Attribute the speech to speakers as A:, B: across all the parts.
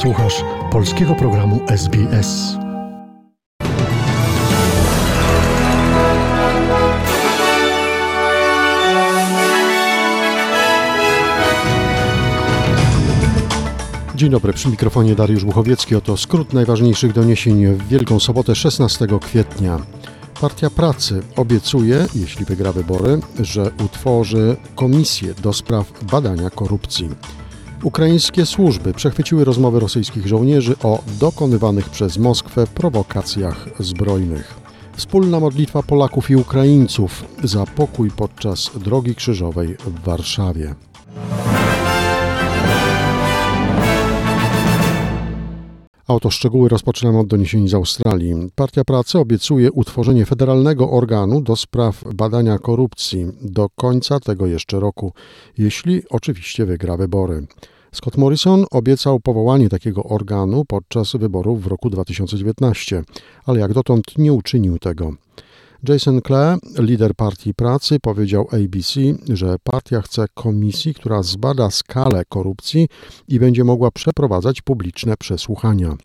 A: Słuchasz polskiego programu SBS. Dzień dobry, przy mikrofonie Dariusz Buchowiecki. Oto skrót najważniejszych doniesień w Wielką Sobotę 16 kwietnia. Partia Pracy obiecuje, jeśli wygra wybory, że utworzy komisję do spraw badania korupcji. Ukraińskie służby przechwyciły rozmowy rosyjskich żołnierzy o dokonywanych przez Moskwę prowokacjach zbrojnych. Wspólna modlitwa Polaków i Ukraińców za pokój podczas Drogi Krzyżowej w Warszawie. A oto szczegóły rozpoczynamy od doniesień z Australii. Partia Pracy obiecuje utworzenie federalnego organu do spraw badania korupcji do końca tego jeszcze roku, jeśli oczywiście wygra wybory. Scott Morrison obiecał powołanie takiego organu podczas wyborów w roku 2019, ale jak dotąd nie uczynił tego. Jason Clare, lider Partii Pracy, powiedział ABC, że partia chce komisji, która zbada skalę korupcji i będzie mogła przeprowadzać publiczne przesłuchania.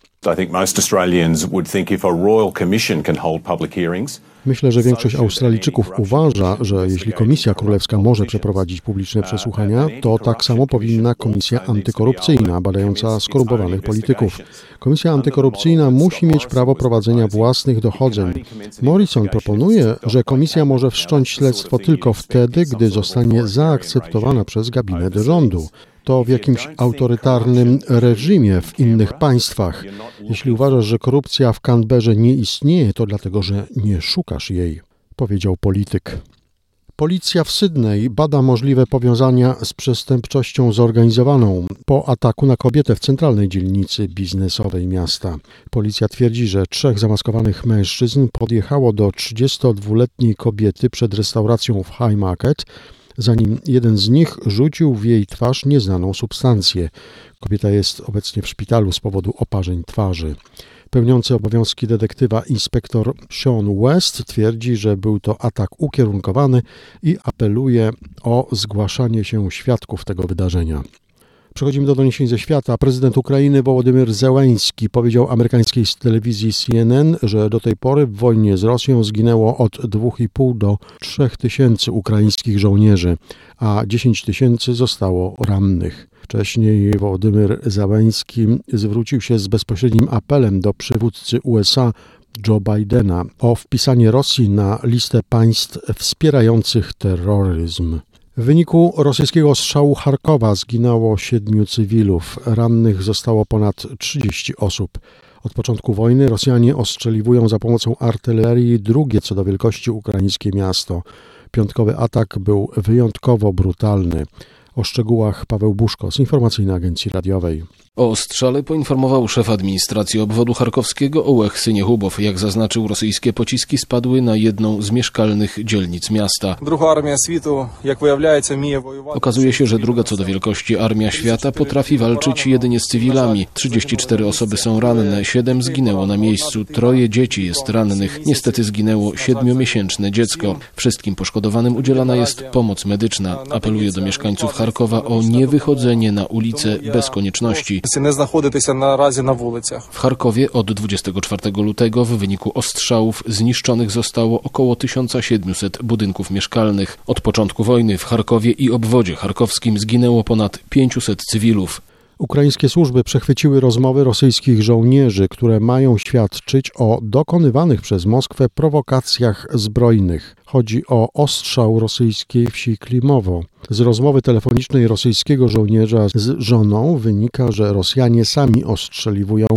A: Myślę, że większość Australijczyków uważa, że jeśli Komisja Królewska może przeprowadzić publiczne przesłuchania, to tak samo powinna Komisja Antykorupcyjna badająca skorumpowanych polityków. Komisja Antykorupcyjna musi mieć prawo prowadzenia własnych dochodzeń. Morrison proponuje, że komisja może wszcząć śledztwo tylko wtedy, gdy zostanie zaakceptowana przez gabinet rządu to w jakimś autorytarnym reżimie w innych państwach. Jeśli uważasz, że korupcja w Canberrze nie istnieje, to dlatego, że nie szukasz jej, powiedział polityk. Policja w Sydney bada możliwe powiązania z przestępczością zorganizowaną po ataku na kobietę w centralnej dzielnicy biznesowej miasta. Policja twierdzi, że trzech zamaskowanych mężczyzn podjechało do 32-letniej kobiety przed restauracją w High Market zanim jeden z nich rzucił w jej twarz nieznaną substancję. Kobieta jest obecnie w szpitalu z powodu oparzeń twarzy. Pełniący obowiązki detektywa inspektor Sean West twierdzi, że był to atak ukierunkowany i apeluje o zgłaszanie się świadków tego wydarzenia. Przechodzimy do doniesień ze świata. Prezydent Ukrainy Wołodymyr Zełański powiedział amerykańskiej telewizji CNN, że do tej pory w wojnie z Rosją zginęło od 2,5 do 3 tysięcy ukraińskich żołnierzy, a 10 tysięcy zostało rannych. Wcześniej Wołodymyr Zełański zwrócił się z bezpośrednim apelem do przywódcy USA Joe Bidena o wpisanie Rosji na listę państw wspierających terroryzm. W wyniku rosyjskiego ostrzału Charkowa zginęło siedmiu cywilów, rannych zostało ponad 30 osób. Od początku wojny Rosjanie ostrzeliwują za pomocą artylerii drugie co do wielkości ukraińskie miasto. Piątkowy atak był wyjątkowo brutalny. O szczegółach Paweł Buszko z Informacyjnej Agencji Radiowej.
B: O ostrzale poinformował szef administracji obwodu charkowskiego Ołech Syniechubow. Jak zaznaczył, rosyjskie pociski spadły na jedną z mieszkalnych dzielnic miasta. Druga armia światu, jak Okazuje się, że druga co do wielkości armia świata potrafi walczyć jedynie z cywilami. 34 osoby są ranne, 7 zginęło na miejscu, troje dzieci jest rannych. Niestety zginęło siedmiomiesięczne dziecko. Wszystkim poszkodowanym udzielana jest pomoc medyczna. Apeluję do mieszkańców Charkowa o niewychodzenie na ulicę bez konieczności nie знаходитися наразі na ulicach. W Charkowie od 24 lutego w wyniku ostrzałów zniszczonych zostało około 1700 budynków mieszkalnych. Od początku wojny w Charkowie i obwodzie charkowskim zginęło ponad 500 cywilów.
A: Ukraińskie służby przechwyciły rozmowy rosyjskich żołnierzy, które mają świadczyć o dokonywanych przez Moskwę prowokacjach zbrojnych. Chodzi o ostrzał rosyjskiej wsi Klimowo. Z rozmowy telefonicznej rosyjskiego żołnierza z żoną wynika, że Rosjanie sami ostrzeliwują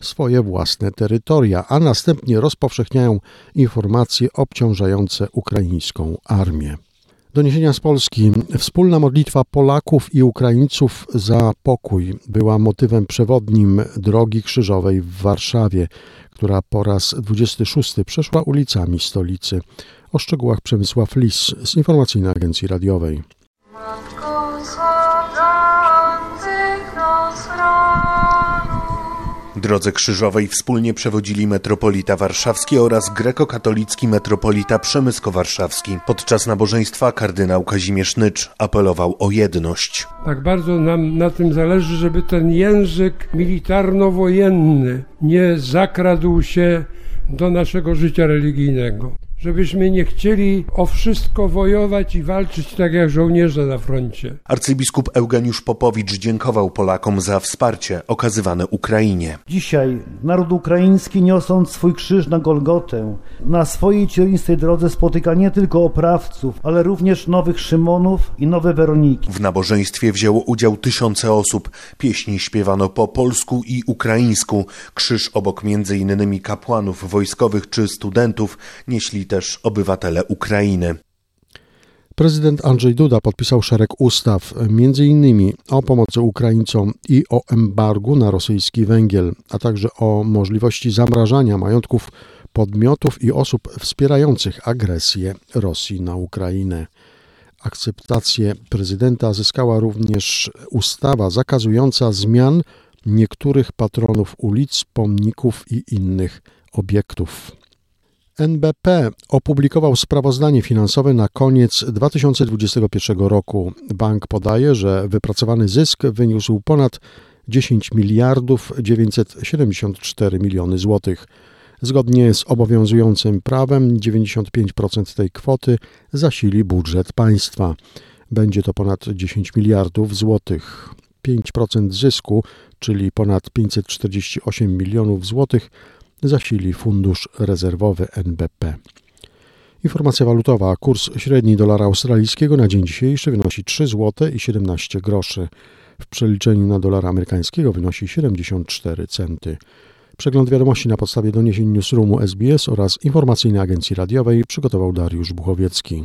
A: swoje własne terytoria, a następnie rozpowszechniają informacje obciążające ukraińską armię. Doniesienia z Polski. Wspólna modlitwa Polaków i Ukraińców za pokój była motywem przewodnim Drogi Krzyżowej w Warszawie, która po raz 26 przeszła ulicami stolicy. O szczegółach Przemysław Lis z Informacyjnej Agencji Radiowej.
C: Drodze Krzyżowej wspólnie przewodzili metropolita warszawski oraz grekokatolicki metropolita przemysko-warszawski. Podczas nabożeństwa kardynał Kazimierz Nycz apelował o jedność.
D: Tak bardzo nam na tym zależy, żeby ten język militarno-wojenny nie zakradł się do naszego życia religijnego żebyśmy nie chcieli o wszystko wojować i walczyć tak jak żołnierze na froncie.
C: Arcybiskup Eugeniusz Popowicz dziękował Polakom za wsparcie okazywane Ukrainie.
E: Dzisiaj naród ukraiński niosąc swój krzyż na Golgotę, na swojej ciernistej drodze spotyka nie tylko oprawców, ale również nowych Szymonów i nowe Weroniki.
C: W nabożeństwie wzięło udział tysiące osób. Pieśni śpiewano po polsku i ukraińsku. Krzyż obok między innymi kapłanów wojskowych czy studentów nieśli też obywatele Ukrainy.
A: Prezydent Andrzej Duda podpisał szereg ustaw, m.in. o pomocy Ukraińcom i o embargu na rosyjski węgiel, a także o możliwości zamrażania majątków podmiotów i osób wspierających agresję Rosji na Ukrainę. Akceptację prezydenta zyskała również ustawa zakazująca zmian niektórych patronów ulic, pomników i innych obiektów. NBP opublikował sprawozdanie finansowe na koniec 2021 roku. Bank podaje, że wypracowany zysk wyniósł ponad 10 miliardów 974 miliony złotych. Zgodnie z obowiązującym prawem 95% tej kwoty zasili budżet państwa. Będzie to ponad 10 miliardów złotych. 5% zysku, czyli ponad 548 milionów złotych, zasili Fundusz Rezerwowy NBP. Informacja walutowa. Kurs średni dolara australijskiego na dzień dzisiejszy wynosi 3 zł i 17 groszy. W przeliczeniu na dolara amerykańskiego wynosi 74 centy. Przegląd wiadomości na podstawie doniesień Newsroomu SBS oraz informacyjnej agencji radiowej przygotował Dariusz Buchowiecki.